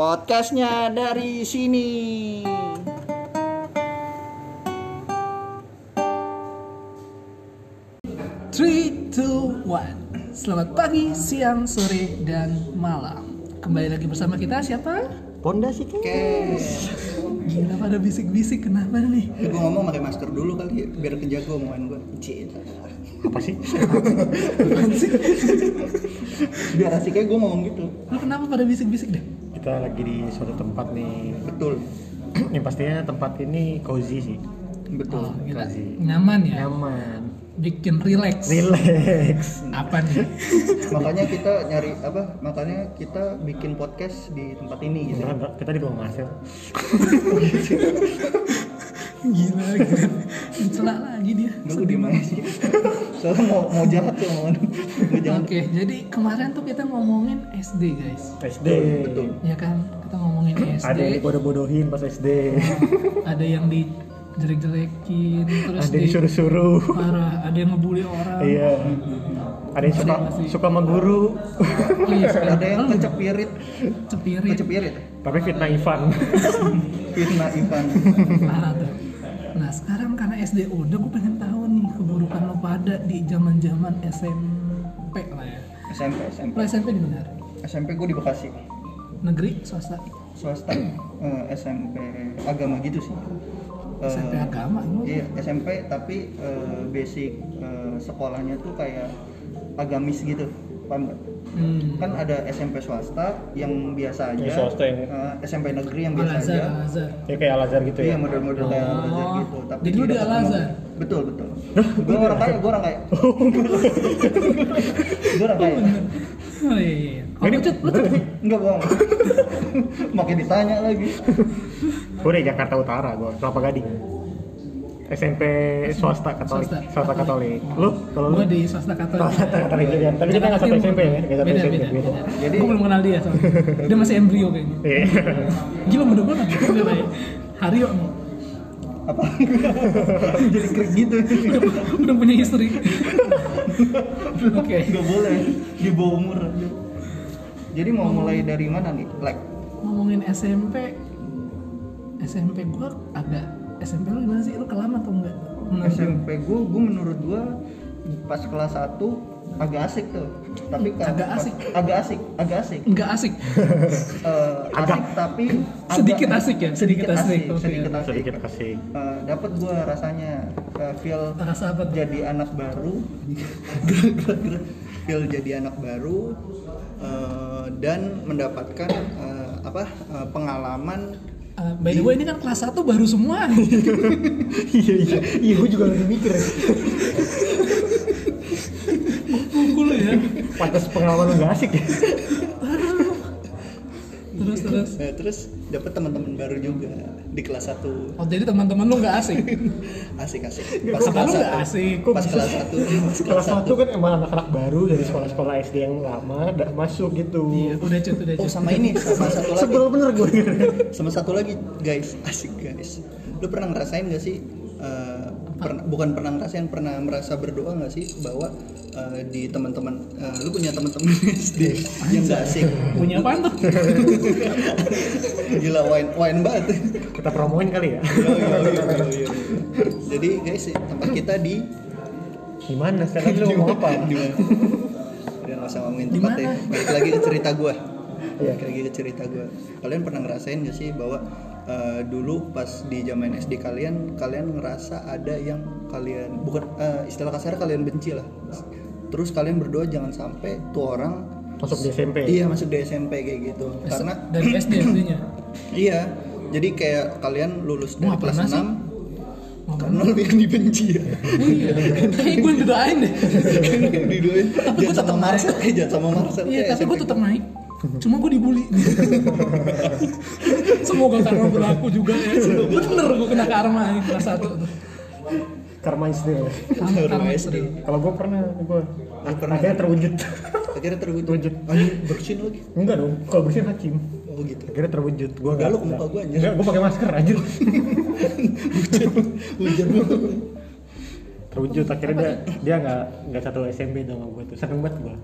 Podcastnya dari sini. Three, two, one. Selamat pagi, siang, sore, dan malam. Kembali lagi bersama kita siapa? Pondasi kes. Gila pada bisik-bisik kenapa nih? Gue ngomong pakai masker dulu kali biar kejaga omongan gue. Cita. apa sih Apaan sih? Biar asik kayak gue ngomong gitu. Lu kenapa pada bisik-bisik deh? Kita lagi di suatu tempat nih Betul. yang pastinya tempat ini cozy sih Betul. Oh, gila. Kasih. Nyaman ya? nyaman Bikin relax. relax Apa nih? Makanya kita nyari apa? Makanya kita bikin podcast di tempat ini gitu. Kita di bawah Marcel Gila, gila. Dicela lagi dia. Gue di mana sih? Soalnya mau mau jahat. Gue jangan. Oke, jadi kemarin tuh kita ngomongin SD guys. SD Betul. Ya kan? Kita ngomongin SD. ada yang dibodoh-bodohin pas SD ada yang dijelek-jelekin terus ada yang disuruh-suruh parah ada yang ngebully orang iya ada yang suka Masih- suka sama guru Oh iya, sekarang. Ada yang kecepirit, cepirit kecepirit. tapi fitnah Ivan Fitnah Ivan. parah tuh nah sekarang karena SD udah gue pengen tahu nih keburukan lo pada di zaman zaman SMP lah ya SMP, SMP. lo SMP di mana SMP gue di Bekasi. negeri swasta Swasta eh, SMP agama gitu sih. Eh, SMP agama Iya, SMP tapi eh, basic eh, sekolahnya tuh kayak agamis gitu. Paham nggak? hmm. Kan ada SMP swasta yang biasa aja. Yang swasta yang- eh, SMP negeri yang biasa Azhar aja. Al Azhar ya kayak Al Azhar gitu Iya ya model-model kayak Oh. Al Azhar gitu. Tapi Jadi lu di Al Azhar? Betul betul. gue orang kaya, gue orang kaya. gue orang kaya. oh iya iya iya. oh, Ini cut Enggak bohong. Makin ditanya lagi. gue dari Jakarta Utara gue Kelapa Gading SMP swasta Katolik. Swasta, swasta Katolik. Katolik lu? Kalau lu? Di swasta katolik. Swasta Katolik juga. Tapi kita nggak satu SMP ya nggak satu SMP beda. Jadi- gue belum kenal dia soalnya. Dia masih embrio kayaknya. Iya. gila muda banget. Haryo nih Apa? Jadi krik gitu. udah punya istri. Oke. Gak boleh. Di bawah umur. Jadi mau mulai dari mana nih? Like ngomongin SMP SMP gue agak SMP lu gimana sih lu kelam atau enggak Menurut? SMP gue, gue menurut gue pas kelas 1 agak asik tuh. Tapi kan Agak asik? agak asik, agak asik. enggak asik Eh, asik tapi agak- Sedikit asik ya? Sedikit asik, oke. sedikit asik. sedikit kasih Eh, dapat gue rasanya eh, feel rasa apa tuh? jadi anak baru feel jadi anak baru eh, dan mendapatkan eh, apa eh, pengalaman Uh, by the way ini kan kelas 1 baru semua. Iya iya. Iya gue juga lagi mikir pukul ya. Pantas pengalaman lu nggak asik ya terus terus. Eh, terus dapat teman-teman baru juga di kelas 1 oh jadi teman-teman lu nggak asik? Asik asik. Lu kelas nggak satu. asik? Pas kelas 1 kelas satu kan emang anak-anak baru dari sekolah-sekolah SD yang lama udah masuk gitu. Iya udah cut udah oh cut. sama ini sama satu lagi. Sebel bener gue. Sama satu lagi guys. Asik guys. Lu pernah ngerasain gak sih eh, pernah bukan pernah ngerasain pernah merasa berdoa gak sih bahwa eh, di teman-teman eh, lu punya teman-teman SD yang gak asik? Punya apaan tuh? Gila wine wine banget. Kita promoin kali ya. Yo, yo, yo, yo. jadi guys tempat kita di gimana sekarang lu ngomong apa? Udah nggak usah ngomongin tempat ya. Balik lagi ke cerita gua. Iya. balik lagi ke cerita gua. Kalian pernah ngerasain gak sih bahwa eh, dulu pas di zaman SD kalian kalian ngerasa ada yang kalian bukan eh, istilah kasar kalian benci lah. Terus kalian berdoa jangan sampai tuh orang masuk di SMP iya masuk di SMP kayak gitu. Karena dari SD nya iya jadi kayak kalian lulus dari Wah, kelas pernah sih. 6 karena lebih yang dibenci ya. Iya kayak gue didoain deh. Didoain Tapi sama tetep Marcel eh jangan sama Marcel iya tapi gue tetap naik. Cuma gue dibully semoga karma berlaku juga ya. Bener gue kena karma ini kelas satu tuh. Karma istri karma, Karma istri kalau gue pernah gue Ah, pernah. akhirnya terwujud. Akhirnya terwujud. Terwujud. anjir bersin lagi? Enggak dong kalau bersihin hakim oh gitu. Akhirnya terwujud. Gue Galuk muka gua, anjir. enggak gue pakai masker anjir hujan. Terwujud akhirnya dia dia nggak nggak satu SMP sama gue tuh. Seneng banget gue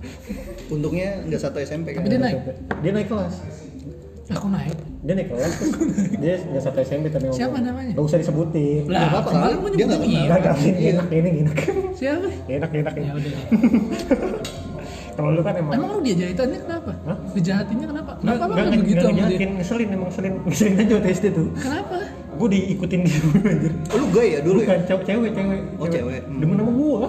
untungnya nggak satu SMP kan? Tapi dia naik. dia naik kelas aku naik Dia naik kelas dia nggak satu SMP tapi ngomong. Siapa namanya? Gak usah disebutin. lah apa-apa, kemarin dia gua nggak nyebutin kenal. Gak iya. gak ini enak ini enak. siapa Enak enak ya udah. Kalau lu kan emang emang lu dia jahitannya kenapa Hah? dijahatinnya kenapa Nggak, kenapa lu nggak, nggak begitu nggak sama dia ngeselin emang ngeselin ngeselin aja waktu SD tuh kenapa gue diikutin dia anjir Oh, lu gay ya dulu ya? bukan cewek cewek cewek Oh, cewek. Hmm. demen sama gua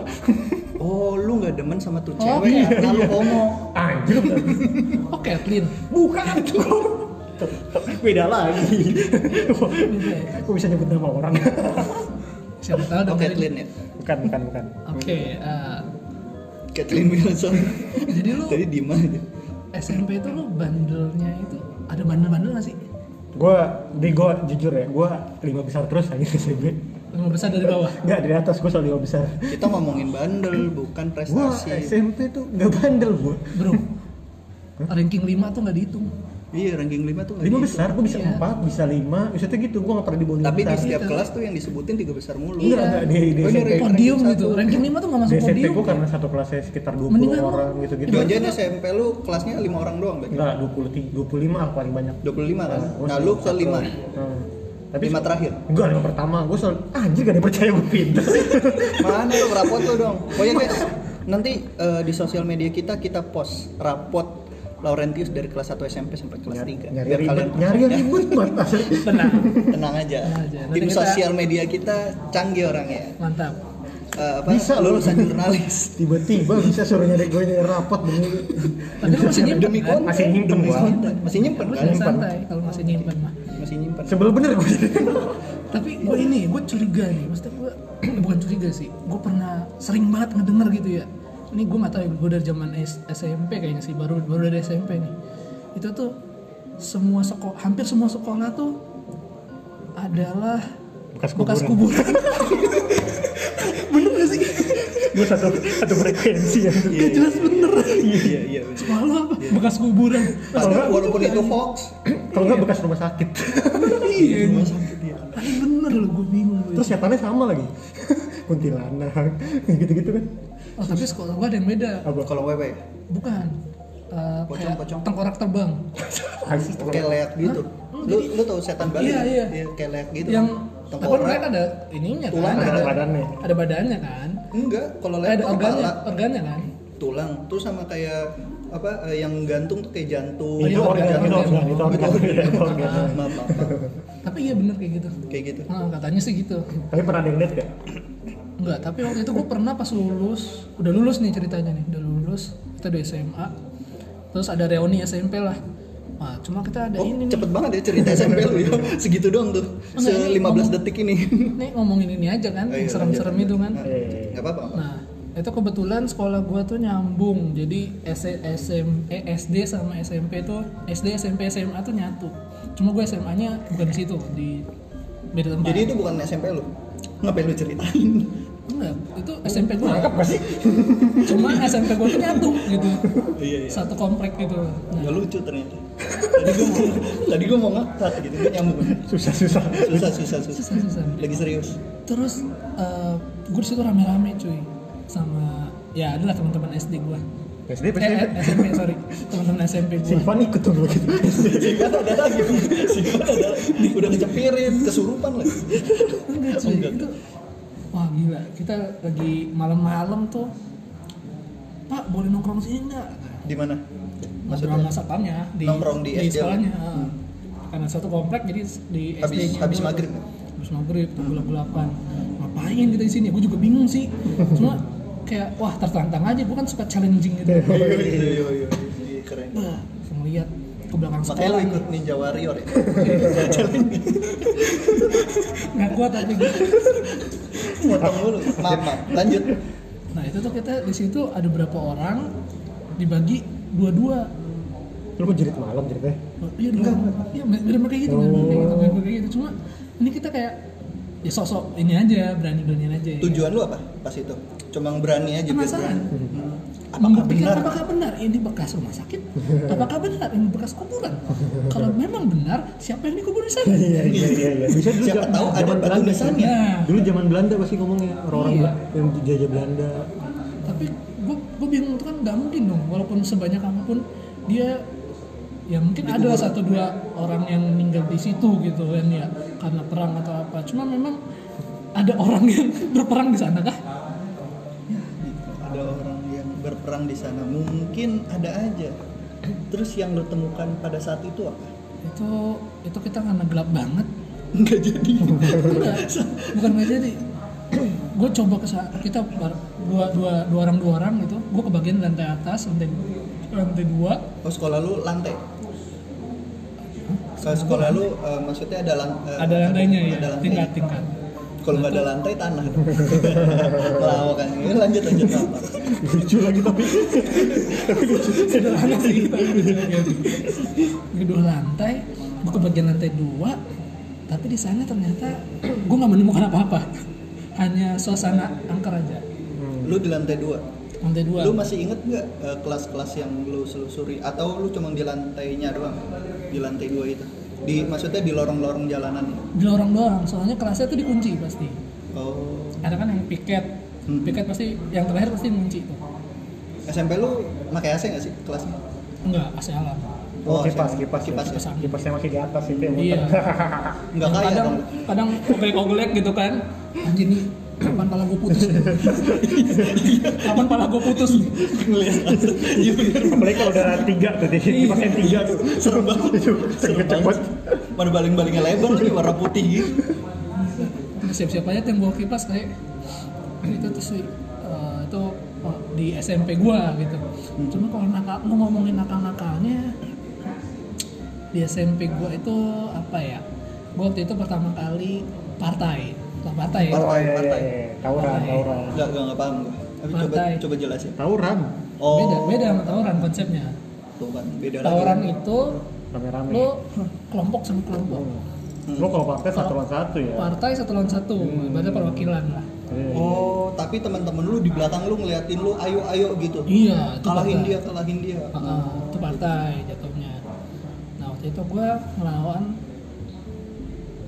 Oh, lu nggak demen sama tuh Oh, cewek iya, karena lu iya. homo. anjir oh Kathleen bukan beda lagi Beda ya? kok bisa nyebut nama orang siapa tahu Oh, dengerin. Kathleen ya? bukan bukan bukan oke eh, Kathleen Wilson. jadi lu Tadi Dima aja. SMP itu lu bandelnya itu ada bandel-bandel gak sih gue di gue jujur ya gue lima besar terus aja SMP lima besar dari bawah nggak dari atas gue selalu lima besar Kita ngomongin bandel, bukan gue prestasi. SMP tuh nggak bandel gue bro ranking 5 tuh nggak dihitung Iya, ranking 5 tuh nggak lima dihitung. besar gue bisa Iya. empat bisa lima maksudnya gitu gue nggak pernah di bawah Tapi di setiap Iya. kelas tuh yang disebutin tiga besar mulu. Enggak, enggak, di, di Oh, SMP podium gitu ranking 5 tuh nggak di masuk SMP podium gue karena satu kelasnya sekitar 20 Mendingan lu- orang gitu-gitu Jangan SMP lu kelasnya 5 orang doang, Bek. enggak 20 25 ah paling banyak 25 kan? gua Nah, lu ke satu. 5. Hmm. tapi Lima terakhir. enggak lima pertama gue selalu anjir gak ada percaya gue pintar Mana lu rapot lu dong? Pokoknya guys, nanti eh, di sosial media kita kita post rapot Laurentius dari kelas 1 SMP sampai kelas 3. nyari ribet nyari yang ribet banget asli tenang tenang aja. Tim kita- sosial media kita canggih orangnya. mantap Eh, apa? Bisa lu. lulusan jurnalis. tiba-tiba bisa suruh nyari gue nyari rapot demi tapi masih nyimpen Demi kan konten, Masih nyimpen demi konten. Masih nyimpen kan? jangan santai kalau masih nyimpen mah Masih nyimpen. sebel bener gue tapi gue ini gue curiga nih maksudnya gue bukan curiga sih gue pernah sering banget ngedenger gitu ya ini gue nggak tahu ya gue dari zaman S- SMP kayaknya sih baru baru dari SMP nih. Itu tuh semua sekolah hampir semua sekolah tuh adalah bekas bekas kuburan. kuburan. Bener gak sih? Gue satu satu frekuensi ya. Gak jelas bener. Iya, iya, iya. sekolah apa? Bekas kuburan. Padahal walaupun itu hoax, kalau nggak bekas rumah sakit. Iya rumah sakit ya. tapi bener loh gue bingung. Terus setannya sama lagi. Kuntilanak gitu-gitu kan oh tapi sekolah gue ada yang beda apa Kalau wewe bukan Eh, Pocong, kayak pocong. tengkorak terbang leak gitu. Lu lu tau setan Bali? Iya, iya. kayak leak gitu. yang Tengkorak. tapi mereka ada ininya Tulang kan ada badannya. ada badannya kan Enggak, kalau leak ada organnya kepala, organnya kan tulang, terus sama kayak apa eh, yang gantung tuh kayak jantung. Itu iya, organ itu organ. itu organ tapi iya bener kayak gitu Kayak gitu. nah, katanya sih gitu tapi pernah ada yang lihat gak? Enggak tapi waktu itu gue pernah pas lulus udah lulus nih ceritanya nih udah lulus kita udah SMA terus ada reuni SMP lah Nah, cuma kita ada Oh, ini nih. cepet banget ya cerita SMP lu ya. Segitu doang tuh. Se Enggak, ini 15 ngomong- detik ini. Nih ngomongin ini aja kan, Oh, iya, yang serem-serem lanjut, itu kan. Eh, Enggak apa-apa. Nah, itu kebetulan sekolah gua tuh nyambung. Jadi S- SM, eh, SD sama SMP tuh SD, SMP, SMA tuh nyatu. Cuma gue SMA-nya bukan di situ, di beda tempat. Jadi itu bukan SMP lu. Ngapain lu ceritain? Enggak, itu SMP gue. Nangkep gak sih? Cuma SMP gue tuh nyatu gitu. Iya, iya. Satu komplek gitu. Nah, Nggak lucu ternyata. Tadi gua mau tadi gua mau ngangkat gitu, gua nyambung. Susah-susah. Susah, susah, susah. susah susah. Lagi serius. Terus eh gue di situ rame-rame cuy sama ya adalah teman-teman SD gue. SD Eh, pasti eh, SMP sorry, teman-teman SMP si gue. Ivan ikut tuh gitu. Singkat ada lagi. Singkat ada lagi. Udah kecepirin, kesurupan lagi. Enggak cuy, Enggak. itu wah gila. Kita lagi malam-malam tuh Pak, boleh nongkrong sini enggak? Di mana? Ngobrol sama satpamnya di, Nongkrong di SD. sekolahnya. Hmm. Karena satu komplek jadi di Habis- SD -nya habis maghrib. Habis maghrib tuh gelap-gelapan. Ngapain kita di sini? Gue juga bingung sih. Cuma kayak wah tertantang aja. Gue kan suka challenging gitu. Iya, iya, iya, iya, iya, keren. Wah, langsung lihat ke belakang Makanya sekolah. lu ikut Ninja Warrior ya? Nggak kuat tapi gue. Potong dulu. Maaf, maaf. Lanjut. Nah itu tuh kita di situ ada berapa orang dibagi dua-dua. Lu kok jerit malam ceritanya? Oh, iya enggak, iya bener kayak gitu, bener kayak gitu, bener kayak gitu. Cuma ini kita kayak ya sosok ini aja, berani-beranian aja. ya. Tujuan lu apa pas itu? Cuma berani aja Penasaran. berani. Hmm. Membuktikan benar? apakah benar ini bekas rumah sakit? Apakah benar ini bekas kuburan? Kalau memang benar, siapa yang dikubur di sana? Iya iya iya iya. Bisa dulu Siapa tahu ada batu nisannya. Nah, Dulu zaman Belanda pasti ngomongnya orang-orang Iya. Yang dijajah Belanda. tapi gue gue bingung itu kan nggak mungkin dong, walaupun sebanyak apa pun dia ya mungkin ada satu dua orang yang meninggal di situ gitu kan ya karena perang atau apa cuma memang ada orang yang berperang di sana kah berperang di sana mungkin ada aja. Terus yang lo temukan pada saat itu apa? Itu itu kita karena gelap banget. Nggak jadi. Bukan. Nggak jadi. Gue coba ke kita dua dua dua orang dua orang gitu. Gue kebagian lantai atas lantai lantai dua. Oh sekolah lu lantai? Kalau sekolah lu eh, maksudnya ada lan- eh, ada lantainya ya? ada lantai. tingkat tingkat kalau nggak ada lantai tanah dong kan. Ini lanjut lanjut. Apa lucu lagi tapi. Sederhana sih tapi lucu aja sih. kedua lantai gue ke bagian lantai dua tapi di sana ternyata gue nggak menemukan apa-apa. Hanya suasana angker aja. Lu di lantai dua? Lantai dua. Lu masih inget nggak eh, kelas-kelas yang lu selusuri? Atau lu cuma di lantainya doang? Di lantai dua itu di maksudnya di lorong-lorong jalanan di lorong doang soalnya kelasnya tuh dikunci pasti. Oh. Ada kan yang piket. Hmm. piket pasti yang terakhir pasti kunci tuh. SMP lu pakai AC nggak sih kelasnya? Enggak AC alam. Oh, kipas, SMP. kipas, kipas ya? Kipas angin. kipasnya masih di atas itu yang iya. muter. Nggak kaya kadang dong. kadang kogel-kogolek gitu kan. Anjir nih gue putus. Kapan pala gue putus? Ngeliat. Iya kalau udah tiga tuh di kipas yang tiga tuh. Serem banget. Itu cepet. Mana baling-balingnya lebar lagi warna putih gitu. Siap-siap aja bawa kipas kayak itu tuh sih eh, itu oh, di SMP gua gitu. Cuma kalau nakal mau ngomongin nakal-nakalnya di SMP gua itu apa ya? Gua waktu itu pertama kali partai. Tau partai ya? Oh iya Partai. Iya iya. tawuran tawuran nggak nggak nggak paham gua. Tapi coba Partai. coba jelasin. Tawuran oh. Beda beda sama tawuran konsepnya. Tuh kan beda tawuran lagi itu rame-rame. lo kelompok sama kelompok. Hmm. lo kalau partai satu lawan satu ya? partai satu lawan satu ibaratnya perwakilan lah. Iya, iya. oh tapi teman-teman lu di belakang lu ngeliatin lu ayo ayo gitu? Iya itu kalahin partai. dia kalahin dia. Heeh, itu partai jatuhnya. Nah waktu itu gue ngelawan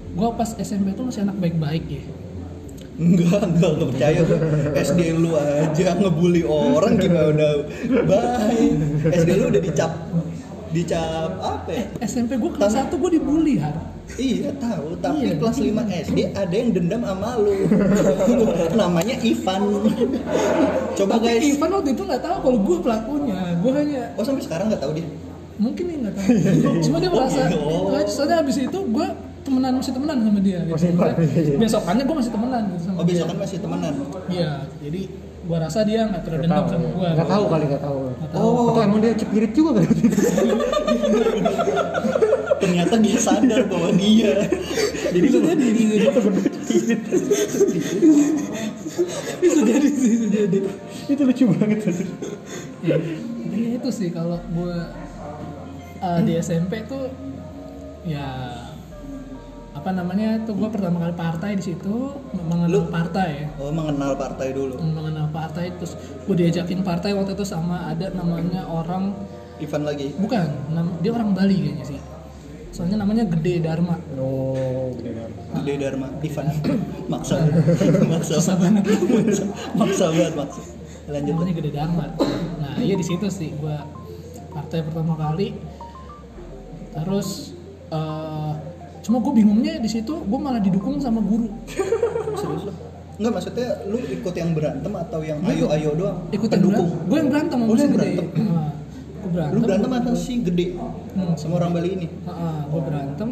gue pas SMP itu masih anak baik-baik ya Enggak, enggak, enggak percaya gue SD lu aja ngebully orang gimana udah baik SD lu udah dicap dicap apa ya? SMP gue kelas 1 gue dibully har Iya tahu, tapi Iya. kelas 5 SD ada yang dendam sama lu. Namanya Ivan. Coba tapi guys. Ivan waktu itu nggak tahu kalau gue pelakunya gue hanya Oh sampai sekarang nggak tahu dia. mungkin dia nggak tahu cuma dia merasa Oh. Nah, soalnya abis itu gue temenan masih temenan sama dia gitu. Masih Ivan. besokannya gue masih temenan gitu sama Oh dia besok kan masih temenan. iya jadi gue rasa dia nggak terlalu dendam tahu sama gue nggak tahu kali nggak tahu tahu. Oh. atau emang dia cepirit juga kali waktu itu Ternyata dia sadar bahwa dia. Jadi lu bisa jadi bisa jadi bisa jadi sih bisa jadi itu lucu banget tadi ya, itu sih kalau gue uh, di SMP tuh ya apa namanya tuh gue pertama kali partai di situ mengenal Lu- partai ya Oh mengenal partai dulu. mengenal partai terus gue diajakin partai waktu itu sama ada namanya orang Ivan lagi. bukan nam- dia orang Bali kayaknya sih soalnya namanya Gede Dharma oh gede banget Gede Dharma. Ivan. Maksa. maksa. susah banget maksa banget maksa. Lanjut. namanya Gede Dharma nah iya di situ sih gue partai pertama kali terus eh, cuma gue bingungnya di situ gue malah didukung sama guru Serius? Enggak maksudnya lu ikut yang berantem atau yang ayo-ayo doang? ikut yang Pendukung. berantem gue yang berantem sama Oh, yang berantem? Nah, gue berantem Lu berantem sama si gede Hmm, sama orang Bali ini. gue berantem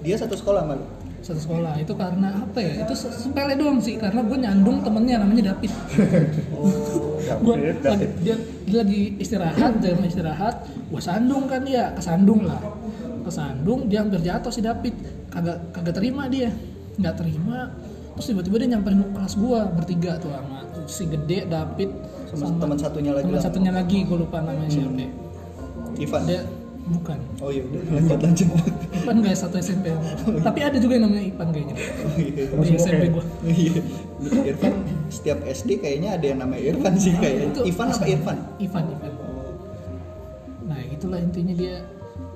Dia satu sekolah sama lu. satu sekolah itu karena apa ya itu se- sepele doang sih karena gue nyandung temennya namanya David gue David, lagi, David. dia, dia lagi istirahat jam istirahat gue sandung kan dia kesandung lah kesandung dia hampir jatuh si David. Kagak kagak terima dia. Nggak terima. Terus tiba-tiba dia nyamperin kelas gue bertiga tuh sama si gede David Sama teman satunya lagi teman satunya lagi gue lupa namanya siapa Ivan. dia bukan. Oh iya udah lanjut lanjut. Ipan guys satu SMP tapi ada juga yang namanya Ipan kayaknya. Oh, iya. di SMP gue Iya. Irfan setiap SD kayaknya ada yang namanya Irfan sih kayaknya. Itu Ivan apa Irfan? Ivan Ivan. Nah itulah intinya dia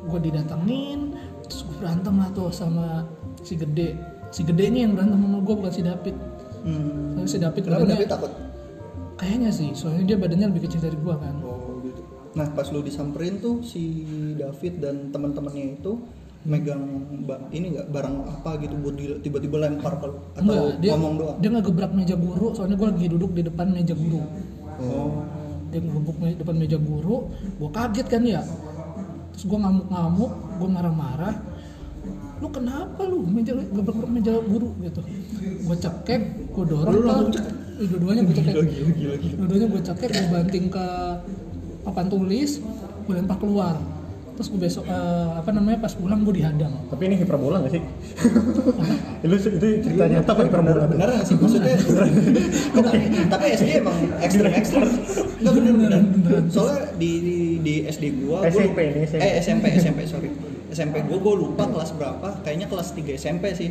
gue didatengin terus gue berantem lah tuh sama si gede si gedenya yang berantem sama gue bukan si David Hmm. Soalnya si David Kenapa badannya David takut? kayaknya sih soalnya dia badannya lebih kecil dari gue kan Oh gitu. Nah pas lu disamperin tuh si David dan teman-temannya itu megang ba- ini nggak barang apa gitu buat tiba-tiba lempar ke lu? atau Enggak, dia ngomong doang? dia ngegebrak meja guru soalnya gue lagi duduk di depan meja guru Oh. dia ngegebuk me- depan meja guru gue kaget kan ya terus gue ngamuk-ngamuk gue marah-marah. Lu kenapa lu? Meja gebrak meja guru gitu. Gue cekek gue dorong Lu dua-duanya gue cekek. Dua-duanya gue cekek gue banting ke papan tulis gue lempar keluar terus gue besok eh, apa namanya pas pulang gue dihadang. Tapi ini hiperbola nggak sih? itu itu cerita nyata apa hiperbola? bener nggak sih maksudnya tapi, tapi SD emang ekstrem ekstrem. Nggak bener bener. Soalnya di di, di SD gua gua SMP ini, SMP. eh SMP SMP sorry. SMP gua gua lupa kelas berapa. Kayaknya kelas 3 SMP sih.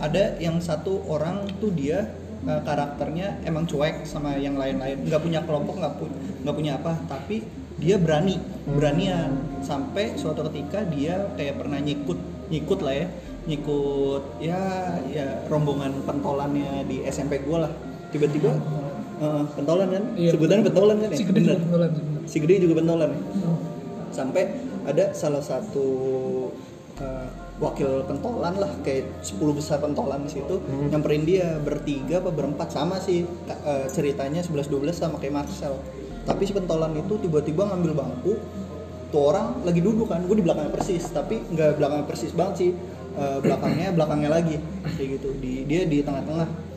Ada yang satu orang tuh dia eh, karakternya emang cuek sama yang lain-lain. Nggak punya kelompok nggak pu nggak punya apa. Tapi dia berani beranian sampai suatu ketika dia kayak pernah nyikut nyikut lah ya nyikut ya ya rombongan pentolannya di SMP gua lah. Tiba-tiba eh, pentolan kan? Iya. sebutan pentolan kan ya? Si gede juga Bener. sih, bener. si gede juga pentolan ya? Sampai ada salah satu eh, wakil pentolan lah kayak 10 besar pentolan di situ nyamperin dia bertiga apa berempat. Sama sih eh, ceritanya 11 12 sama kayak Marcel tapi si pentolan itu tiba-tiba ngambil bangku tuh orang lagi duduk kan gue di belakangnya persis tapi nggak belakangnya persis banget sih. Eh, belakangnya belakangnya lagi kayak gitu. Di dia di tengah-tengah.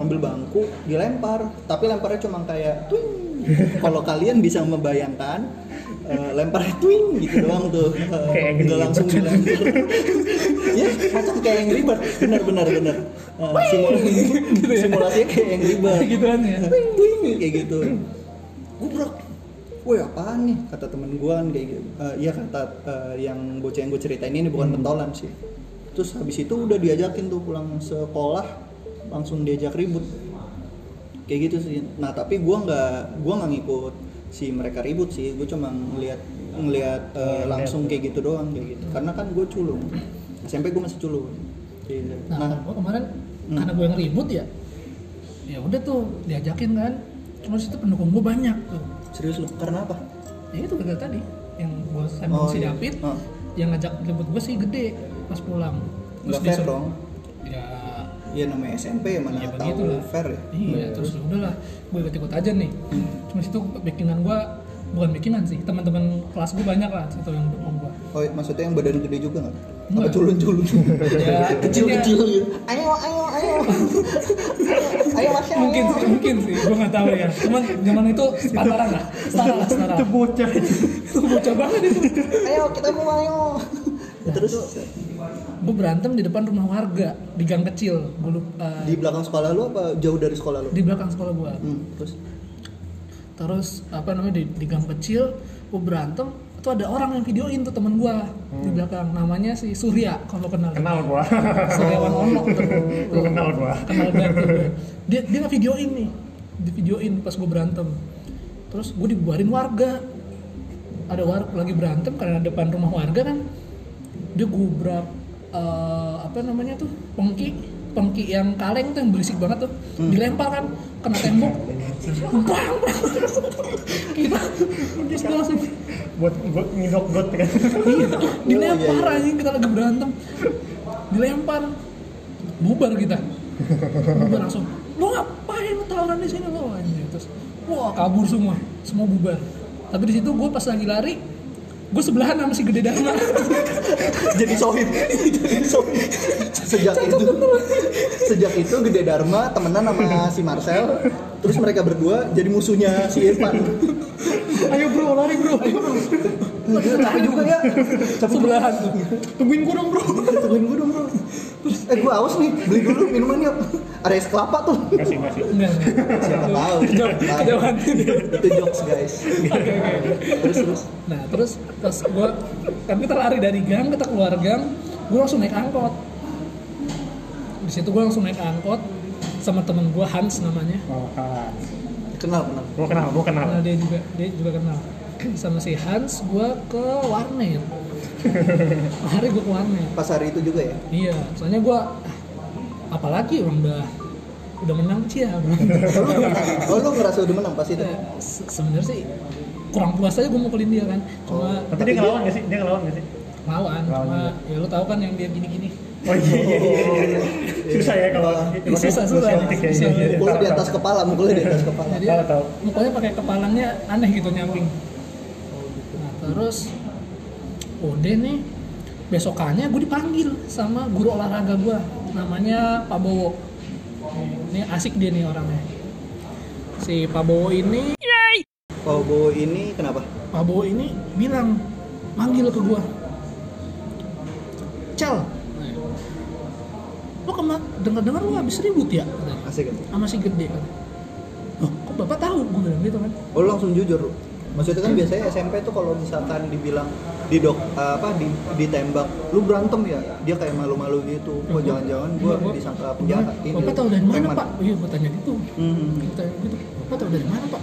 Ambil bangku dilempar tapi lemparnya cuma kayak twing. Kalau kalian bisa membayangkan eh, lemparnya twing gitu doang tuh. Eh, Kayak Angry nggak langsung dilempar. Ya macam kayak yang ribet benar benar benar. Eh, simulasi simulasinya kayak yang ribet gituan ya. Twing twing kayak gitu gubrak. Woi apaan nih? Kata temen gue kan kayak gitu. Eh, iya kata eh, yang bocah yang gue ceritain ini bukan pentolan sih. Terus habis itu udah diajakin tuh pulang sekolah langsung diajak ribut. Kayak gitu sih. Nah tapi gue nggak gue nggak ngikut si mereka ribut sih. Gue cuma ngeliat ngeliat eh, langsung kayak gitu doang kayak gitu. Karena kan gue culun SMP gue masih culun Kayak gitu. nah, nah. gua kemarin Hmm. karena gue yang ribut ya ya udah tuh diajakin kan cuma situ pendukung gue banyak tuh serius lu karena apa ya itu gagal tadi yang gue sama Oh, si iya. David Oh. yang ngajak ribut gue sih gede pas pulang nggak dia fair dong ya Iya namanya SMP mana ya tahu lah fair ya iya terus ya udahlah gue ikut ikut aja nih cuma situ bikinan gue bukan bikinan sih teman-teman kelas gue banyak lah situ yang dukung gue Oh maksudnya yang badan gede juga nggak? Apa Nggak. culun-culun? Ya, Kecil-kecil gitu. Ayo, ayo, ayo. ayo masya mungkin sih mungkin sih. Gue nggak tahu ya. Cuman zaman itu sepantaran lah. Setara lah setara Itu bocah. itu bocah banget itu. Ayo kita mau ayo. Terus. Gue berantem di depan rumah warga di gang kecil. Gue lupa di belakang sekolah lu apa jauh dari sekolah lu? di belakang sekolah gue Hmm, terus? Terus apa namanya di, di gang kecil gue berantem itu ada orang yang videoin tuh temen gue di belakang. Namanya si Surya kalau kenal. Kenal gua. Suryawan Ono tuh. Gua kenal gua. kenal banget tuh dia dia nggak videoin nih. Di videoin pas gue berantem. Terus gue dibuarin warga. Ada war lagi berantem karena depan rumah warga kan. Dia gubrak eh, apa namanya tuh? Pengki pengki yang kaleng tuh yang berisik banget tuh. Dilempar kan kena tembok. Bang. Kita terus dia langsung Buat buat ngidok got kan. iya dilempar iya, iya. anjing kita lagi berantem. Dilempar bubar kita. Bubar langsung lo ngapain lo tawuran di sini lo anjing terus wah kabur semua semua bubar. Tapi di situ gue pas lagi lari gue sebelahan sama si gede dharma jadi sohib. jadi sohib. Sejak itu sejak itu Gede Dharma temenan sama si Marcel. Terus mereka berdua jadi musuhnya si Irfan. Ayo bro, lari bro. Gila, capek juga ya. Capek sebelahan tuh Tungguin gua dong bro. Tungguin gue dong bro. Eh gue haus nih, beli dulu minumannya. Ada es kelapa tuh. Kasih kasih. enggak enggak. Siapa tahu. Kejauhan. Itu jokes guys. Terus terus. nah terus pas gue kan kita lari dari gang kita keluar gang gue langsung naik angkot di situ gue langsung naik angkot sama temen gue Hans namanya Oh, kan. Kenal kenal. Gua kenal, gua kenal. Nah, dia juga dia juga kenal sama si Hans gue ke warnet hari gue ke warnet Pas hari itu juga ya. iya soalnya gue apalagi orang udah udah menang ciam oh lu ngerasa udah menang pas itu Se- sebenarnya sih kurang puas aja gue mukulin dia kan cuma Tapi dia ngelawan gak sih? Dia ngelawan gak sih? lawan cuma ya lu tahu kan yang dia gini-gini Oh iya iya iya. iya. Susah ya kalau Ih, susah, susah. Ya, iya, iya, iya. mukulnya di atas kepala mukulnya di atas kepala jadi mukulnya pakai kepalanya aneh gitu nyamping terus udah nih besokannya gue dipanggil sama guru olahraga gue namanya Pak Bowo. Ini asik dia nih orangnya. Si Pak Bowo ini oh Bowo ini kenapa? Pak Bowo ini bilang manggil ke gua. Cel lo kemar dengar-dengar lu habis ribut ya? asik kan? Sama si gede kan Loh, kok bapak tahu? Gue bilang gitu kan. Oh langsung jujur lu maksudnya kan biasanya SMP tuh kalau misalkan dibilang di dok apa di ditembak lu berantem ya dia kayak malu-malu gitu. Kok jangan-jangan gua Iya, disangka gua- penjahat ini. Bapak tahu dari mana pak? Iya gue tanya gitu. Hmm. Gua tanya gitu. Bapak tahu dari mana pak?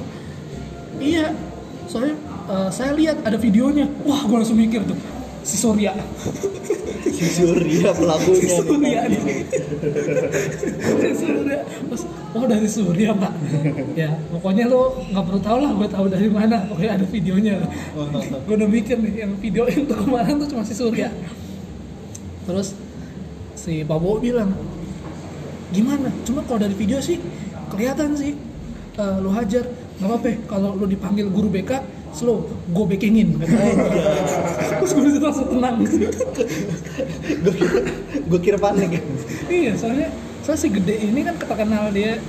Iya soalnya eh, saya lihat ada videonya. Wah gue langsung mikir tuh si Surya. Si Surya pelakunya si Surya. nih. si Surya. Terus, oh dari Surya pak. Ya pokoknya lo nggak perlu tahu lah gue tahu dari mana. Pokoknya ada videonya. Gue udah mikir nih yang video itu kemarin tuh cuma si Surya. Terus si Pak Bowo bilang gimana? Cuma kalau dari video sih kelihatan sih eh, lo hajar. Nggak apa-apa kalau lo dipanggil guru BK slow. Gue backingin terus gue di situ langsung tenang. Gue kira gue kira panik. Ya iya soalnya soalnya si gede ini kan terkenal dia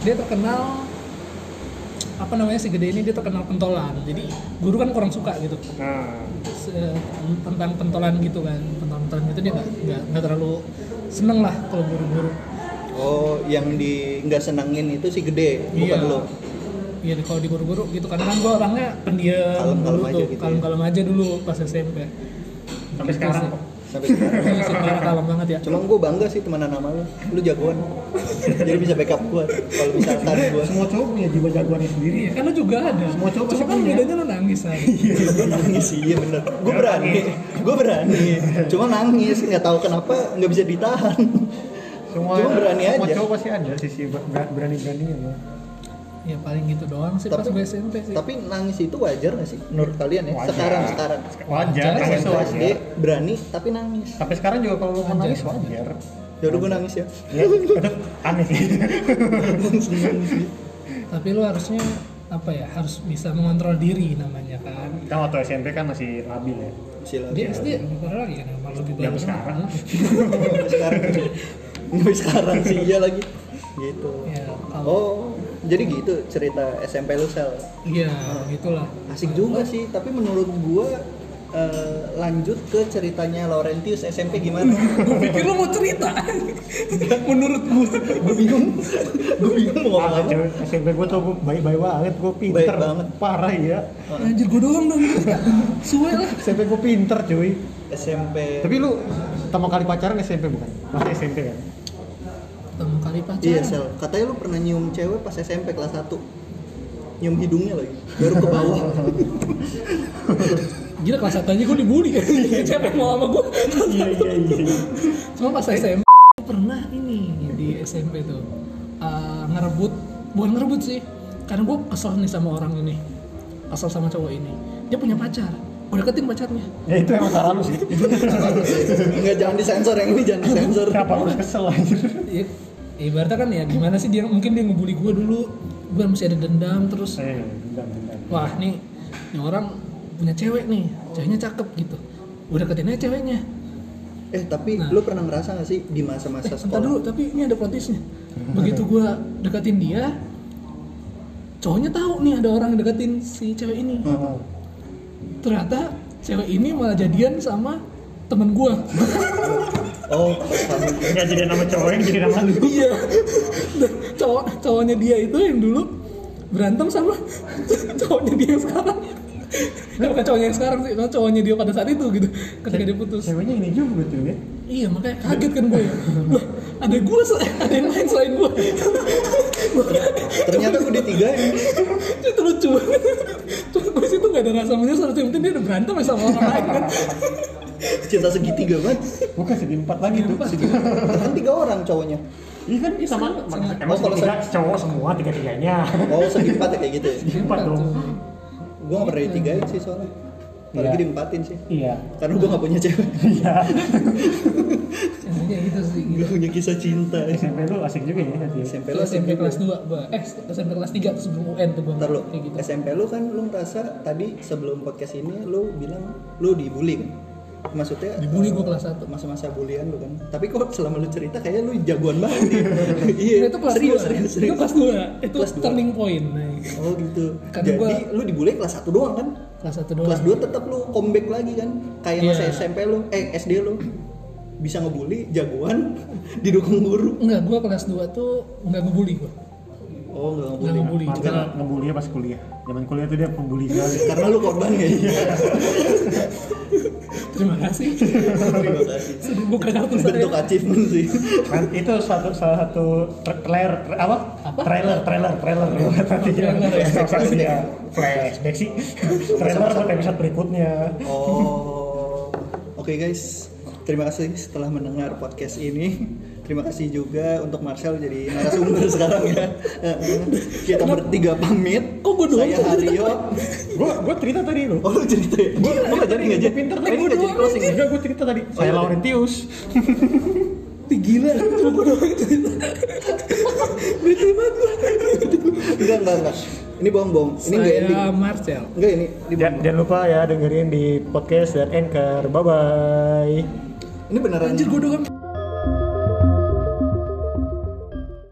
dia terkenal apa namanya si gede ini dia terkenal pentolan. Jadi guru kan kurang suka gitu. Nah, Se- tentang pentolan gitu kan. Pentolan gitu dia nggak nggak nggak terlalu seneng lah kalau guru-guru. Oh yang di nggak senengin itu si gede bukan Iya. lo Iya kalau di guru-guru gitu. Karena kan gue orangnya pendiam Kalem-kalem dulu aja tuh. gitu ya. kalem-kalem aja dulu pas SMP sampai Gitu sekarang sih. sampai sekarang. Iya kalem banget ya. Cuma gue bangga sih temenan sama lu. Lu jagoan. Jadi bisa backup gue kalau misalkan gue Semua cowok punya jiwa jagoannya sendiri Iya ya. kan lu juga ada. Semua cowok cuma pasti kan punya. bedanya lu nangis aja gue nangis. Sih iya bener. Gue berani. gue berani. Cuma nangis. Nggak tahu kenapa nggak bisa ditahan. Semua Cuma berani Semua aja. cowok pasti ada sisi berani-beraninya loh. Ya paling gitu doang sih pas Tapi- gue SMP sih tapi nangis itu wajar nggak sih menurut kalian ya Wajar. sekarang sekarang Wajar, Wajar, nangis SMP tuh SD wajar. berani tapi nangis Sampai sekarang juga kalau mau Wajar. nangis wajar. ya udah gue nangis ya Ya, aneh sih. tapi lu harusnya apa ya harus bisa mengontrol diri namanya kan Kan waktu SMP kan masih labil ya. Sila, dia SD lebih parah lagi kan malah lebih parah sekarang. Sekarang sekarang sih iya lagi gitu ya kalau oh jadi gitu cerita SMP lu sel. Iya gitulah asik juga sih. Tapi menurut gua eh, lanjut ke ceritanya Laurentius SMP gimana? Gue pikir lu mau cerita. Menurut gue gue bingung. Gue bingung mau ngomong apa. SMP gue tuh baik-baik banget, gue pinter. Baik banget. Parah ya. anjir gue doang dong. Suwe lah. SMP gue pinter cuy. SMP Tapi lu pertama kali pacaran SMP bukan? Masih SMP kan? Pertama kali iya pacaran sel. Katanya lu pernah nyium cewek pas SMP kelas 1 nyium hidungnya lagi baru ke bawah. Gila kelas satu aja gue dibully. Siapa yang mau sama gue iya iya iya. cuma pas SMP pernah ini di SMP tuh uh, ngerebut bukan ngerebut sih karena gue kesel nih sama orang ini kesel sama cowok ini. Dia punya pacar gue deketin pacarnya Ya itu emang salah lu sih. Enggak jangan disensor yang ini jangan disensor Kenapa harus kesel anjir? ya, ibaratnya kan ya gimana sih dia mungkin dia ngebully gue dulu gue masih ada dendam terus Eh, bentar, bentar. wah nih ini orang punya cewek nih ceweknya cakep gitu gue deketin aja ceweknya eh tapi Nah. lu pernah ngerasa gak sih di masa-masa Entar sekolah dulu, tapi ini ada plotisnya. Begitu gua deketin dia, cowoknya tahu nih ada orang yang deketin si cewek ini. Heeh. Ternyata cewek ini malah jadian sama temen gua. oh. Enggak jadi nama cowok yang jadi nama lu. iya. Dan Cowok cowoknya dia itu yang dulu berantem sama cowoknya dia yang sekarang. Ya, bukan cowoknya yang sekarang sih, cowoknya dia pada saat itu gitu. Ketika dia putus. Ceweknya ini juga tuh ya. Iya makanya kaget kan gue ya. Loh, ada gue, ada yang lain selain gue. ternyata gue ditinggalin itu lucu gak ada rasa menyesal yang penting dia udah berantem ya sama orang lain kan cinta segitiga banget Bukan segi empat lagi tuh. Empat. kan tiga orang cowoknya Iya kan sama, sama- emang Oh, kalau segitiga cowok semua tiga tiganya. oh segi empat ya kayak gitu ya Empat dong. gue gak pernah ditigain sih soalnya apalagi Iya. diempatin sih Iya. karena gue gak punya cewek Iya. Gitu sih gitu. gak punya kisah cinta SMP lu asik juga ya nanti. SMP Itu lu SMP kelas 2 gua. Eh SMP kelas 3 tuh sebelum UN tuh gua. Ntar lu, gitu. SMP lu kan lu ngerasa tadi sebelum podcast ini lu bilang lu dibully kan? Maksudnya Dibully eh, gua kelas 1. Masa-masa bulian lu kan. Tapi kok selama lu cerita kayaknya lu jagoan banget iya. Nah, itu kelas serius, 2. serius, Itu serius. kelas 2. Itu Kelas turning point. Nah, Oh gitu. Karena Jadi gua- lu dibully kelas 1 doang kan? Kelas 1 doang. Kelas 2 tetap lu comeback lagi kan? Kayak masa Iya. SMP lu, eh SD lu bisa ngebully jagoan didukung guru. Enggak, gua kelas 2 tuh enggak ngebully gua. Oh, enggak Enggak ngebully. ngebully. Marcel Karena ngebully pas kuliah. Zaman kuliah tuh dia pembuli sekali. Karena lu korban ya. terima kasih. Terima kasih. Sudah buka kartu Bentuk achievement sih. kan itu satu salah satu tra- trailer tra- apa? trailer trailer trailer. Nanti trailer ya. flashback sih. Trailer buat episode berikutnya. Oh, oke guys, terima kasih setelah mendengar podcast ini. Terima kasih juga untuk Marcel jadi narasumber sekarang ya. Kita bertiga pamit. Kok gua doang? Saya Haryo. gua gua cerita tadi lu Oh, lu cerita ya? Gua lu nggak jadi nggak jadi. pinter Ini nggak jadi closing. enggak gua cerita tadi saya iya. Laurentius Ih, gila. Cuma gua doang itu. Bete banget gua. Enggak, enggak, enggak. Ini bohong-bohong. Ini enggak ending. Saya Marcel. Enggak ini di jangan, jangan lupa ya dengerin di podcast dan anchor bye bye Ini beneran Anjir gua doang.